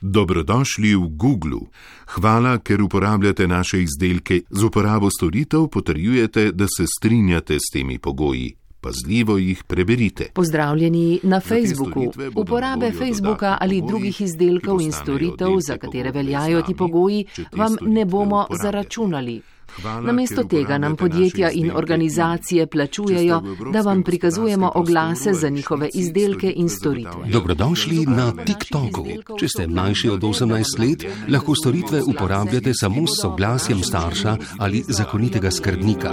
Dobrodošli v Google. Hvala, ker uporabljate naše izdelke. Z uporabo storitev potrjujete, da se strinjate s temi pogoji. Pazljivo jih preberite. Pozdravljeni na Facebooku. Uporabe Facebooka ali drugih izdelkov in storitev, za te katere veljajo ti pogoji, vam ne bomo zaračunali. Hvala, Namesto ker tega nam podjetja in organizacije plačujejo, da vam prikazujemo oglase za njihove izdelke in storitve. Dobrodošli na TikToku. Če ste mlajši od 18 let, lahko storitve uporabljate samo s soglasjem starša ali zakonitega skrbnika.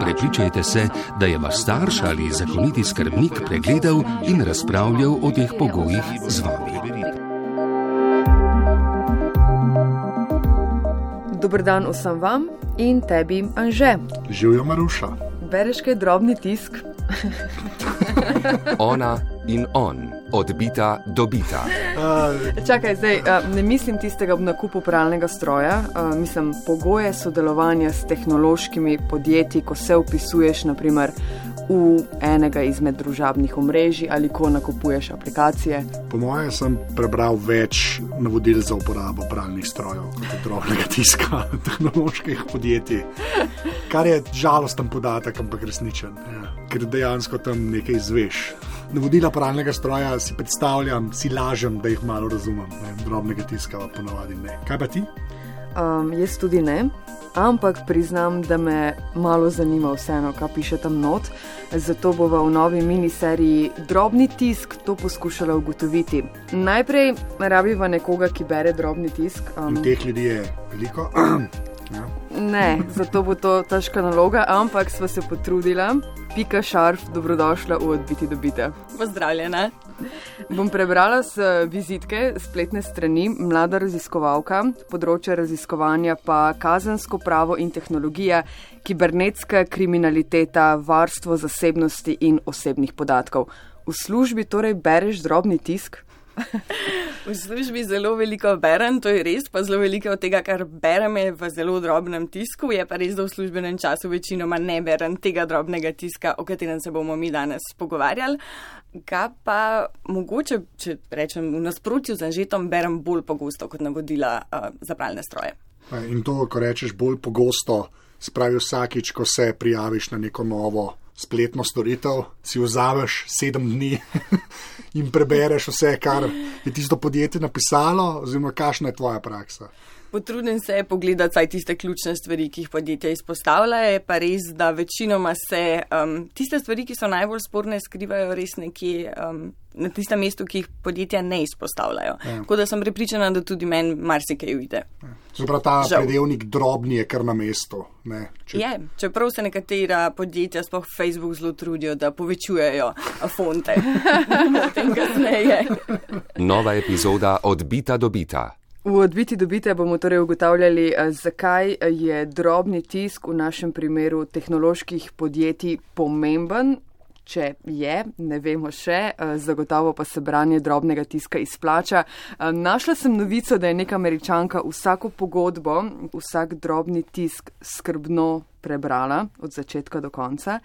Prepričajte se, da je vaš starš ali zakoniti skrbnik pregledal in razpravljal o teh pogojih z vami. Dober dan vsem vam in tebi, Anže. Živijo Maruša. Bereš kaj drobni tisk? Ona in on, odbita do bita. Čakaj, zdaj ne mislim tistega ob nakupu pralnega stroja, mislim pogoje sodelovanja s tehnološkimi podjetji, ko se upisuješ naprimer v enega izmed družabnih omrežij ali ko nakupuješ aplikacije. po mojem sem prebral več navodil za uporabo pralnih strojev kot drobnega tiska tehnoloških podjetij. Kar je žalosten podatek, ampak resničen, ja. ker dejansko tam nekaj izveš. Navodila pralnega stroja si predstavljam, si lažem, da jih malo razumem, ne? drobnega tiska pa ponavadi ne. Kaj pa ti? Um, jaz tudi ne, ampak priznam, da me malo zanima vseeno, kaj piše tam not. Zato bova v novi miniseriji Drobni tisk to poskušala ugotoviti. Najprej rabiva nekoga, ki bere drobni tisk. In Um, teh ljudi je veliko. ja. Ne, zato bo to težka naloga, ampak sva se potrudila. Pika šarf, dobrodošla v odbiti dobite. Pozdravljena. Bom prebrala z vizitke spletne strani Mlada raziskovalka, področje raziskovanja pa kazensko pravo in tehnologija, kibernetska kriminaliteta, varstvo zasebnosti in osebnih podatkov. V službi torej bereš drobni tisk? V službi zelo veliko berem, to je res, pa zelo veliko od tega, kar berem, je v zelo drobnem tisku. Je pa res, da v službenem času večinoma ne berem tega drobnega tiska, o katerem se bomo mi danes pogovarjali. Ga pa mogoče, če rečem v nasprotju z Anžetom, berem bolj pogosto kot navodila uh, za pralne stroje. In to, ko rečeš bolj pogosto, spravi vsakič, ko se prijaviš na neko novo spletno storitev, si vzameš sedem dni in prebereš vse, kar je tisto podjetje napisalo, oziroma kakšna je tvoja praksa. Potrudim se pogledati saj tiste ključne stvari, ki jih podjetja izpostavljajo. Je pa res, da večinoma se um, tiste stvari, ki so najbolj sporne, skrivajo res nekje um, na tistem mestu, ki jih podjetja ne izpostavljajo. Ja. Tako da sem prepričana, da tudi meni marsikaj ujde. Zaprav ta Žal. predelnik drobni je kar na mestu. Ne, če, Je, čeprav se nekatera podjetja, sploh Facebook, zelo trudijo, da povečujejo fonte. Potem kasneje. Nova epizoda odbita do bita. V odbiti dobite bomo torej ugotavljali, eh, zakaj je drobni tisk v našem primeru tehnoloških podjetij pomemben. Če je, ne vemo še, eh, zagotovo pa se branje drobnega tiska izplača. Eh, Našla sem novico, da je neka američanka vsako pogodbo, vsak drobni tisk skrbno prebrala od začetka do konca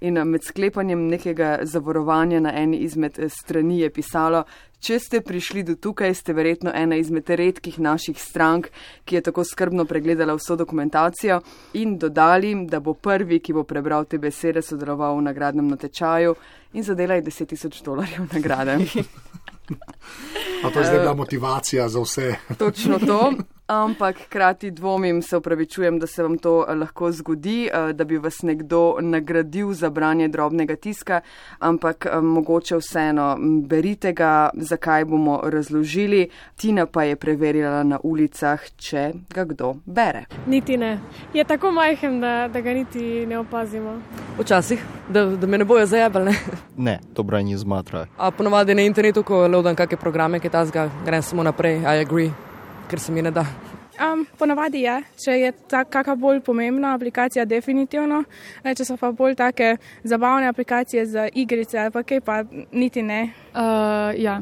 in eh, med sklepanjem nekega zavarovanja na eni izmed eh, strani je pisalo, če ste prišli do tukaj, ste verjetno ena izmed redkih naših strank, ki je tako skrbno pregledala vso dokumentacijo in dodali, da bo prvi, ki bo prebral te besede, sodeloval v nagradnem natečaju in zadelaj 10 tisoč dolarjev nagrade. A to je zdaj bila motivacija za vse. Točno to. Ampak hkrati dvomim, se upravičujem, da se vam to eh, lahko zgodi, eh, da bi vas nekdo nagradil za branje drobnega tiska, ampak eh, mogoče vseeno berite ga, zakaj bomo razložili. Tina pa je preverila na ulicah, če ga kdo bere. Niti ne. Je tako majhen, da, da ga niti ne opazimo. Včasih, da, da me ne bojo zajabali. Ne? Ne, to branje zmatra. A ponovadi na internetu, ko loadam kakšne programe, ki tazga, grem samo naprej, I agree, ker se mi ne da. Um, ponavadi je, če je ta kakšna bolj pomembna aplikacija, definitivno. E, Če so pa bolj take zabavne aplikacije za igrice ali pa kaj, pa niti ne. Uh, ja,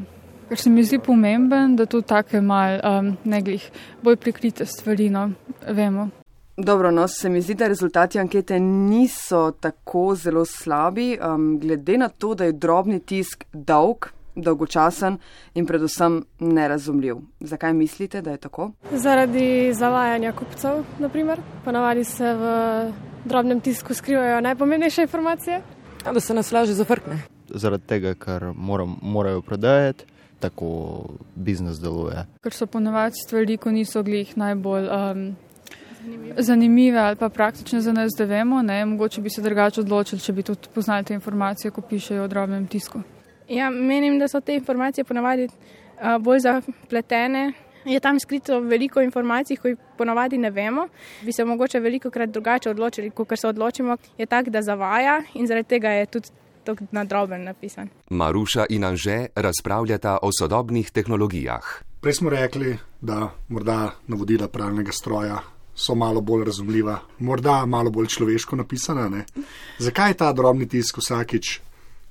ker se mi zdi pomemben, da tudi take mal um, neglih bolj prikrite stvari, no, vemo. Dobro, no, se mi zdi, da rezultati ankete niso tako zelo slabi, um, glede na to, da je drobni tisk dolg, dolgočasen in predvsem nerazumljiv. Zakaj mislite, da je tako? Zaradi zavajanja kupcev, naprimer. Ponavadi se v drobnem tisku skrivajo najpomembnejše informacije. Ja, da se nas lažje zafrkne. Zaradi tega, ker moram, morajo prodajati, tako biznis deluje. Ker so ponovadi stvari, ko niso glih najbolj um, zanimive ali pa praktične za nas, da vemo. Ne? Mogoče bi se drugače odločili, če bi tudi poznali te informacije, ko pišejo v drobnem tisku. Ja, menim, da so te informacije ponavadi uh, bolj zapletene. Je tam skrito veliko informacij, ki jih ponavadi ne vemo. Bi se mogoče veliko krat drugače odločili, kot se odločimo. Je tak, da zavaja in zaradi tega je tudi tako na droben napisan. Maruša in Anže razpravljata o sodobnih tehnologijah. Prej smo rekli, da morda navodila pralnega stroja so malo bolj razumljiva, morda malo bolj človeško napisana. Ne? Zakaj je ta drobni tisk vsakič,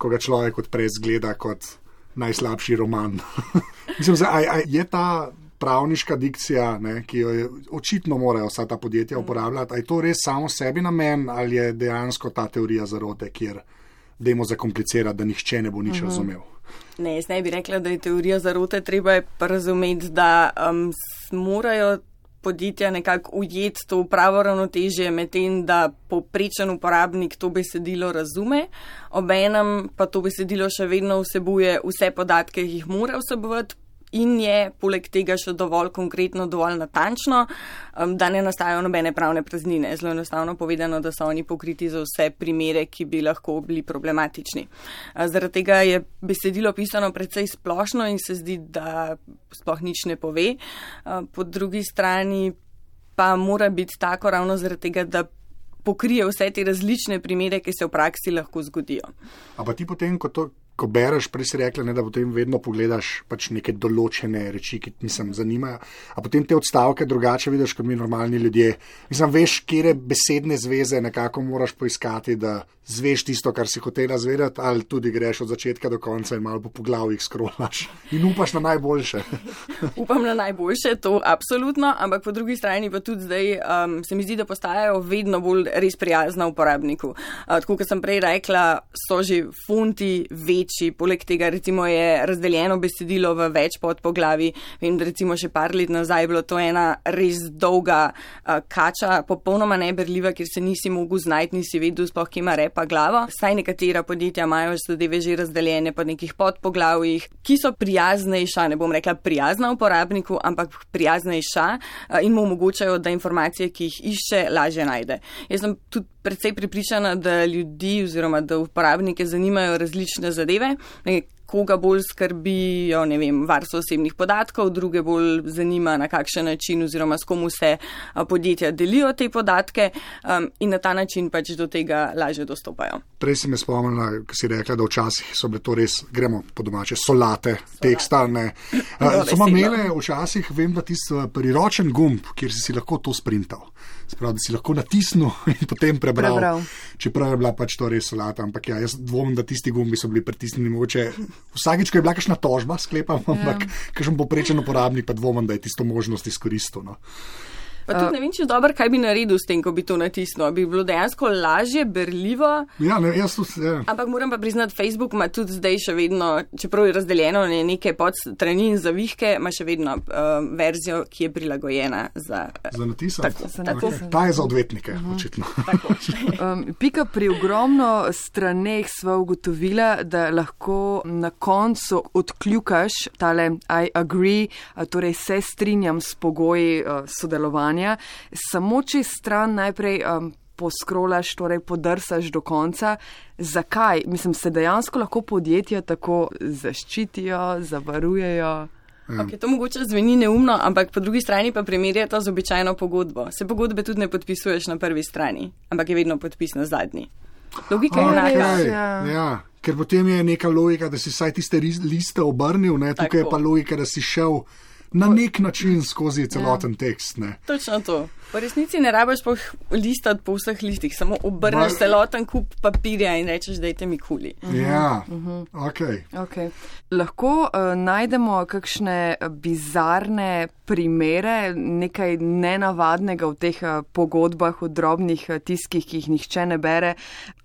ko ga človek odpre, zgleda kot najslabši roman? Mislim, da je ta pravniška dikcija, ne, ki jo je, očitno morajo vsa ta podjetja uporabljati, je to res samo sebi namen ali je dejansko ta teorija zarote, kjer dajmo zakomplicirati, da nihče ne bo nič uh -huh. razumel. Ne, jaz ne bi rekla, da je teorija zarote, treba je pa razumeti, da um, morajo podjetja nekako ujeti to pravo ravnotežje med tem, da poprečen uporabnik to besedilo razume, obenem pa to besedilo še vedno vsebuje vse podatke, ki jih mora vsebovati, in je poleg tega še dovolj konkretno, dovolj natančno, da ne nastajajo nobene pravne praznine. Zelo enostavno povedano, da so oni pokriti za vse primere, ki bi lahko bili problematični. Zaradi tega je besedilo pisano precej splošno in se zdi, da sploh nič ne pove. Po drugi strani pa mora biti tako ravno zaradi tega, da pokrije vse te različne primere, ki se v praksi lahko zgodijo. Ampak ti potem, ko to ko bereš, prej si rekla, ne, da potem vedno pogledaš pač neke določene reči, ki ti nisem zanimajo. A potem te odstavke drugače vidiš kot mi normalni ljudje. Mislim, veš, kje besedne zveze nekako moraš poiskati, da zveš tisto, kar si hotela zvedeti, ali tudi greš od začetka do konca in malo po poglavjih skrolaš in upaš na najboljše. Upam na najboljše, to absolutno, ampak po drugi strani pa tudi zdaj um, se mi zdi, da postajajo vedno bolj res prijazna uporabniku. Uh, tako kot sem prej rekla, so že funti večji večji. Poleg tega recimo, je razdeljeno besedilo v več podpoglavi. Vem, da recimo še par let nazaj je bilo to ena res dolga uh, kača, popolnoma neberljiva, ker se nisi mogel znajti, nisi vedel sploh, ki ima repa glava. Saj nekatera podjetja imajo zadeve že razdeljene po nekih podpoglavjih, ki so prijaznejša, ne bom rekla prijazna uporabniku, ampak prijaznejša uh, in mu omogočajo, da informacije, ki jih išče, lažje najde. Jaz sem tudi predvsej pripričana, da ljudi oziroma da uporabnike zanimajo različne zadeve. Koga bolj skrbijo, ne vem, varstvo osebnih podatkov, druge bolj zanima, na kakšen način oziroma s komu se podjetja delijo te podatke um, in na ta način pač do tega lažje dostopajo. Prej si me spomnila, ko si rekla, da včasih so bile to res, gremo po domače, solate, tekstalne. Uh, so imele včasih, vem, da tisti priročen gumb, kjer si si lahko to sprintal. Sprav, da si lahko natisnil in potem prebral. prebral. Čeprav je bila pač to res solata, ampak ja, jaz dvomim, da tisti gumbi so bili pritisnjeni. Mogoče vsakič, ko je bila kakšna tožba, sklepam, ja. ampak kažem poprečen uporabnik, pa dvomim, da je tisto možnost izkoristil. No. Pa tudi ne vem, če je dobro, kaj bi naredil s tem, ko bi to natisnil. Bi bilo dejansko lažje, berljivo. Ja, ne, jaz vse. Ja. Ampak moram pa priznati, Facebook ima tudi zdaj še vedno, čeprav je razdeljeno na neke podstrani in zavihke, ima še vedno uh, verzijo, ki je prilagojena za, za natisanje. Tako, tako. Okay. Ta je za odvetnike, uh mhm. -huh. očitno. um, pika pri ogromno straneh sva ugotovila, da lahko na koncu odkljukaš tale I agree, torej se strinjam s pogoji uh, sodelovanja delovanja, samo če stran najprej um, poskrolaš, torej podrsaš do konca. Zakaj? Mislim, se dejansko lahko podjetja tako zaščitijo, zavarujejo. Ja. Okay, to mogoče zveni neumno, ampak po drugi strani pa primerja to z običajno pogodbo. Se pogodbe tudi ne podpisuješ na prvi strani, ampak je vedno podpis na zadnji. Logika je enaka. Ja. ja, ker potem je neka logika, da si vsaj tiste liste obrnil, ne? tukaj Tako. je pa logika, da si šel na nek način skozi celoten tekst. Ne. Točno to. V resnici ne rabiš pa listati po vseh listih, samo obrneš Ba- celoten kup papirja in rečeš, dajte mi kuli. Ja, Mhm. ok. Okay. Lahko uh, najdemo kakšne bizarne primere, nekaj nenavadnega v teh uh, pogodbah, v drobnih uh, tiskih, ki jih nihče ne bere.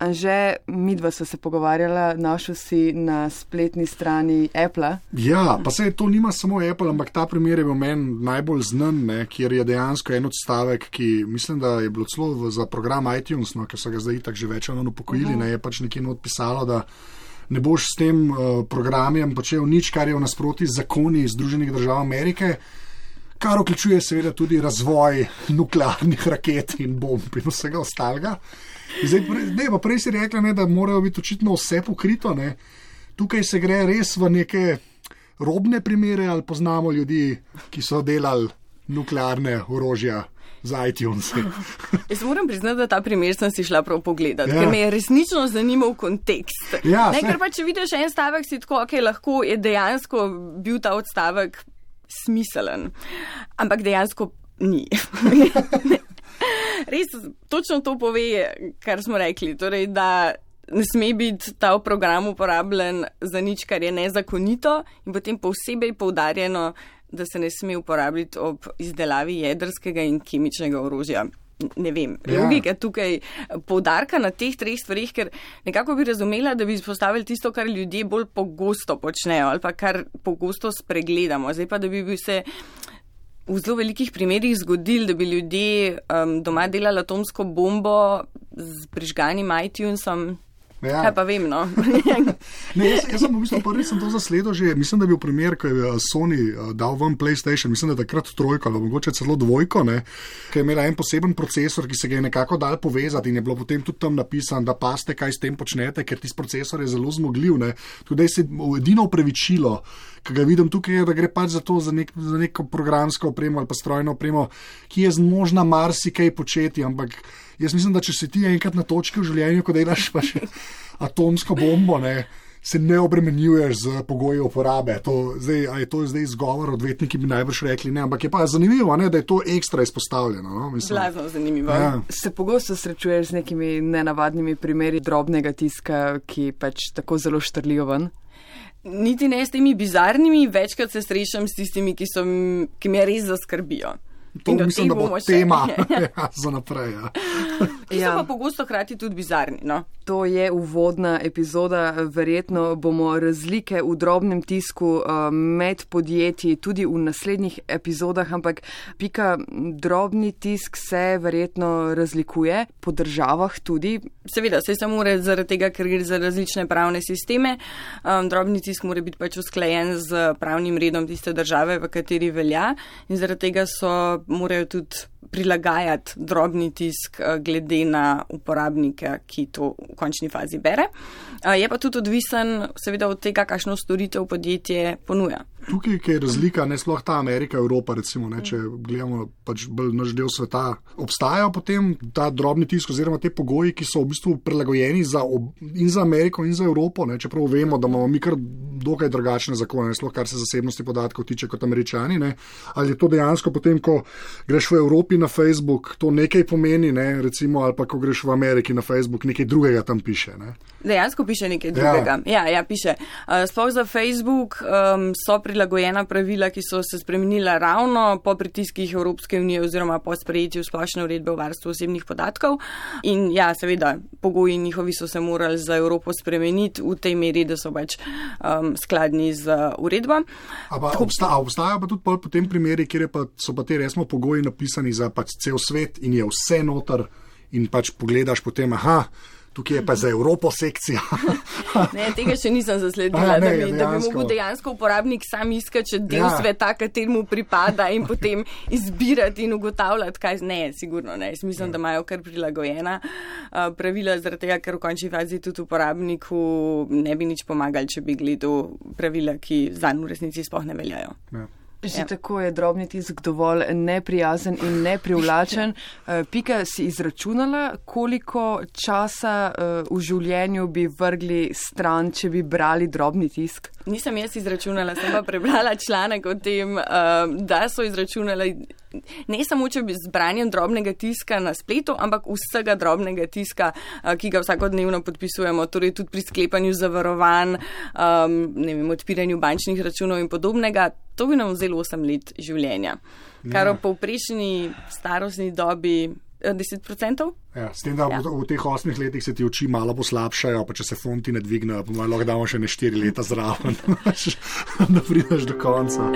Že midva sva se pogovarjala, našel si na spletni strani Apple. Ja, pa se to nima samo Apple, ampak ta primer je v meni najbolj znan, ne, kjer je dejansko en odstavek, ki mislim, da je bilo celo za program iTunes, no, ker so ga zdaj tako že več ali manj upokojili, Mhm. ne, je pač nekje not pisalo, da ne boš s tem uh, programom počel nič, kar je v nasproti z zakoni Združenih držav Amerike. Kar vključuje seveda tudi razvoj nuklearnih raket in bomb in vsega ostalega. Zdaj, ne, pa prej si rekla, ne, da morajo biti očitno vse pokrito. Ne. Tukaj se gre res v neke robne primere, ali poznamo ljudi, ki so delali nuklearne orožja z iTunes. Jaz moram priznati, da ta primer sem si šla prav pogledati, Ja. ker me je resnično zanimal kontekst. Ja, ne, ker pa če vidiš en stavek, si tako, ok, lahko je dejansko bil ta odstavek smiselen, ampak dejansko ni. Res točno to pove, kar smo rekli. Torej, da ne sme biti ta program uporabljen za nič, kar je nezakonito, in potem posebej poudarjeno, da se ne sme uporabljati ob izdelavi jedrskega in kemičnega orožja. Ne vem, Ja. logika tukaj poudarka na teh treh stvarih, ker nekako bi razumela, da bi izpostavili tisto, kar ljudje bolj pogosto počnejo ali pa kar pogosto spregledamo. Zdaj pa, da bi bil se v zelo velikih primerjih zgodil, da bi ljudje um, doma delali atomsko bombo z prižganim iTunesom. Ja. Kaj pa vem, no. Ne, jaz, jaz sem v bistvu prvič sem to zasledil že, mislim, da je bil primer, ko je eh, Sony eh, dal ven PlayStation, mislim, da je takrat trojko ali mogoče celo dvojko, ne, ki je imela en poseben procesor, ki se ga je nekako dal povezati in je bilo potem tudi tam napisano, da paste, kaj s tem počnete, ker tisti procesor je zelo zmogljiv. Ne. Tudi se edino upravičilo, ki ga vidim tukaj, je, da gre pač za to, za, nek, za neko programsko opremo ali pa strojno opremo, ki je zmožna marsikaj početi, ampak jaz mislim, da če si ti enkrat na točki v življenju, ko delaš pa še atomsko bombo, ne, se ne obremenjuješ z pogoji uporabe. To, zdaj, a je to zdaj izgovor, odvetniki bi najbrž rekli ne, ampak je pa zanimivo, ne, da je to ekstra izpostavljeno. No, mislim. Blazno zanimivo. Ja. Se pogosto srečuješ z nekimi nenavadnimi primeri drobnega tiska, ki pač tako zelo štrlijo ven. Niti ne s temi bizarnimi, večkrat se srečam s tistimi, ki, so, ki me res zaskrbijo. To In mislim, da bo tema ja, za naprej. Ja. Ki so pa pogosto hkrati tudi bizarni. No? To je uvodna epizoda. Verjetno bomo razlike v drobnem tisku eh, med podjetji tudi v naslednjih epizodah, ampak pika drobni tisk se verjetno razlikuje po državah tudi. Seveda, se samo mora zaradi tega, ker gre za različne pravne sisteme. Um, drobni tisk mora biti pač usklajen z pravnim redom tiste države, v kateri velja. In zaradi tega so, morajo tudi prilagajati drobni tisk eh, glede na uporabnika, ki to končni fazi bere. Eh, Je pa tudi odvisen, seveda, od tega, kakšno storitev podjetje ponuja. Tukaj je razlika, ne sploh ta Amerika, Evropa, recimo, ne, če gledamo pač bolj naš del sveta. Obstajajo potem ta drobni tisk oziroma te pogoji, ki so v bistvu prilagojeni za ob, in za Ameriko in za Evropo, ne, čeprav vemo, da imamo mi kar dokaj drugačne zakone, sploh kar se zasebnosti podatkov tiče kot američani. Ne. Ali je to dejansko potem, ko greš v Evropi na Facebook, to nekaj pomeni, ne, recimo, ali pa ko greš v Ameriki na Facebook, nekaj drugega tam piše. Ne. Dejansko piše nekaj drugega. Ja, ja, ja piše. Uh, Sploh za Facebook um, so prilagojena pravila, ki so se spremenila ravno po pritiskih Evropske unije oziroma po sprejetju splošne uredbe o varstvu osebnih podatkov. In ja, seveda, pogoji njihovi so se morali za Evropo spremeniti v tej meri, da so pač um, skladni z uredbo. A pa obsta, obstajajo pa tudi potem primeri, kjer je pa, so pa te resmo pogoji napisani za pač cel svet in je vse noter in pač pogledaš potem, aha, tukaj je pa za Evropo sekcija. Ne, tega še nisem zasledila, A ne, da, bi, da bi dejansko. mogel dejansko uporabnik sam iskati del Ja. sveta, kateremu pripada in potem izbirati in ugotavljati, kaj. Ne, sigurno ne. Jaz mislim, ja. da imajo kar prilagojena uh, pravila, zaradi tega, ker v končni fazi tudi uporabniku ne bi nič pomagali, če bi gledal pravila, ki za njega v resnici sploh ne veljajo. Ja. Že ja. tako je drobni tisk dovolj neprijazen in neprivlačen. Eh, Pika si izračunala, koliko časa eh, v življenju bi vrgli stran, če bi brali drobni tisk? Nisem jaz izračunala, sem pa prebrala članek o tem, eh, da so izračunali ne samo, če bi z branjem drobnega tiska na spletu, ampak vsega drobnega tiska, ki ga vsakodnevno podpisujemo, torej tudi pri sklepanju zavarovanj, ne vem, odpiranju bančnih računov in podobnega. To bi nam vzelo 8 let življenja, kar ja. v povprečni starostni dobi 10%. Ja, s tem, da ja. v, v teh 8 letih se ti oči malo poslabšajo, pa če se fonti ne dvignejo, pa lahko damo še ne 4 leta zraven, da prideš do konca.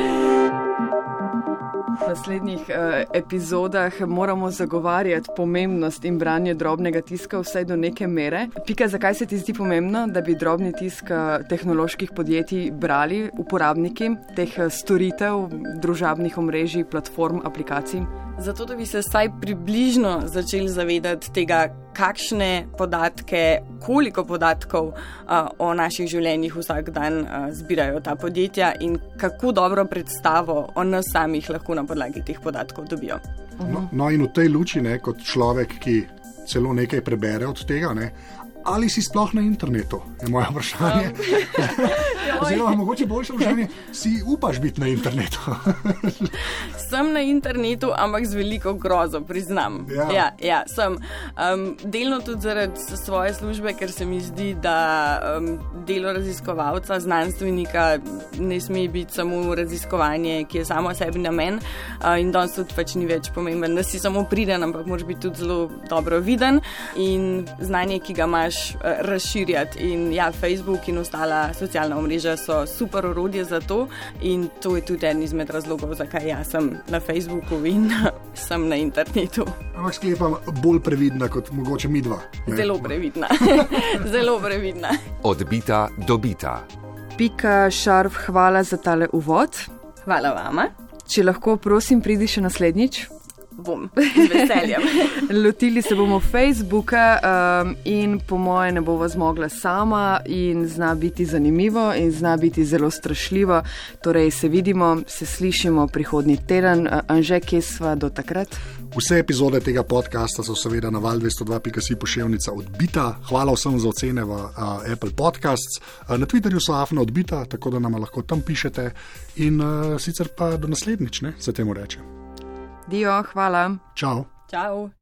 V naslednjih uh, epizodah moramo zagovarjati pomembnost in branje drobnega tiska, vsaj do neke mere. Pika, zakaj se ti zdi pomembno, da bi drobni tisk eh, tehnoloških podjetij brali uporabniki teh eh, storitev, družabnih omrežij, platform, aplikacij? Zato, da bi se vsaj približno začeli zavedati tega, kakšne podatke, koliko podatkov uh, o naših življenjih vsak dan uh, zbirajo ta podjetja in kako dobro predstavo o nas samih lahko na podlagi teh podatkov dobijo. No, no in v tej luči, ne, kot človek, ki celo nekaj prebere od tega, ne, ali si sploh na internetu, je moje vprašanje. Oziroma, mogoče boljše vprašanje, si upaš biti na internetu? sem na internetu, ampak z veliko grozo, priznam. Ja, ja, ja sem. Um, delno tudi zaradi svoje službe, ker se mi zdi, da um, delo raziskovalca, znanstvenika, ne sme biti samo raziskovanje, ki je samo sebi namen. Uh, in danes tudi pač ni več pomemben, da si samo priden, ampak moraš biti tudi zelo dobro viden in znanje, ki ga imaš znaš uh, razširjati. In ja, Facebook in ostala socialna omrežja so super orodje za to, in to je tudi en izmed razlogov, zakaj jaz sem na Facebooku in sem na internetu. Ampak sklepam, bolj previdna kot mogoče mi dva. Ne? Zelo previdna. Zelo previdna. Odbita, dobita. Pika šarf, hvala za tale uvod. Hvala vama. Če lahko, prosim, pridi še naslednjič bom z veseljem. Lotili se bomo Facebooka um, in po moje ne bomo zmogla sama in zna biti zanimivo in zna biti zelo strašljivo. Torej se vidimo, se slišimo prihodnji teden. Anže, kje sva do takrat? Vse epizode tega podcasta so seveda na val 202.si pošiljnica odbita. Hvala vsem za ocene v uh, Apple Podcasts. Uh, na Twitterju so afna odbita, tako da nam lahko tam pišete. In uh, sicer pa do naslednjič, ne, se temu reče. Dio, hvala. Čau. Čau.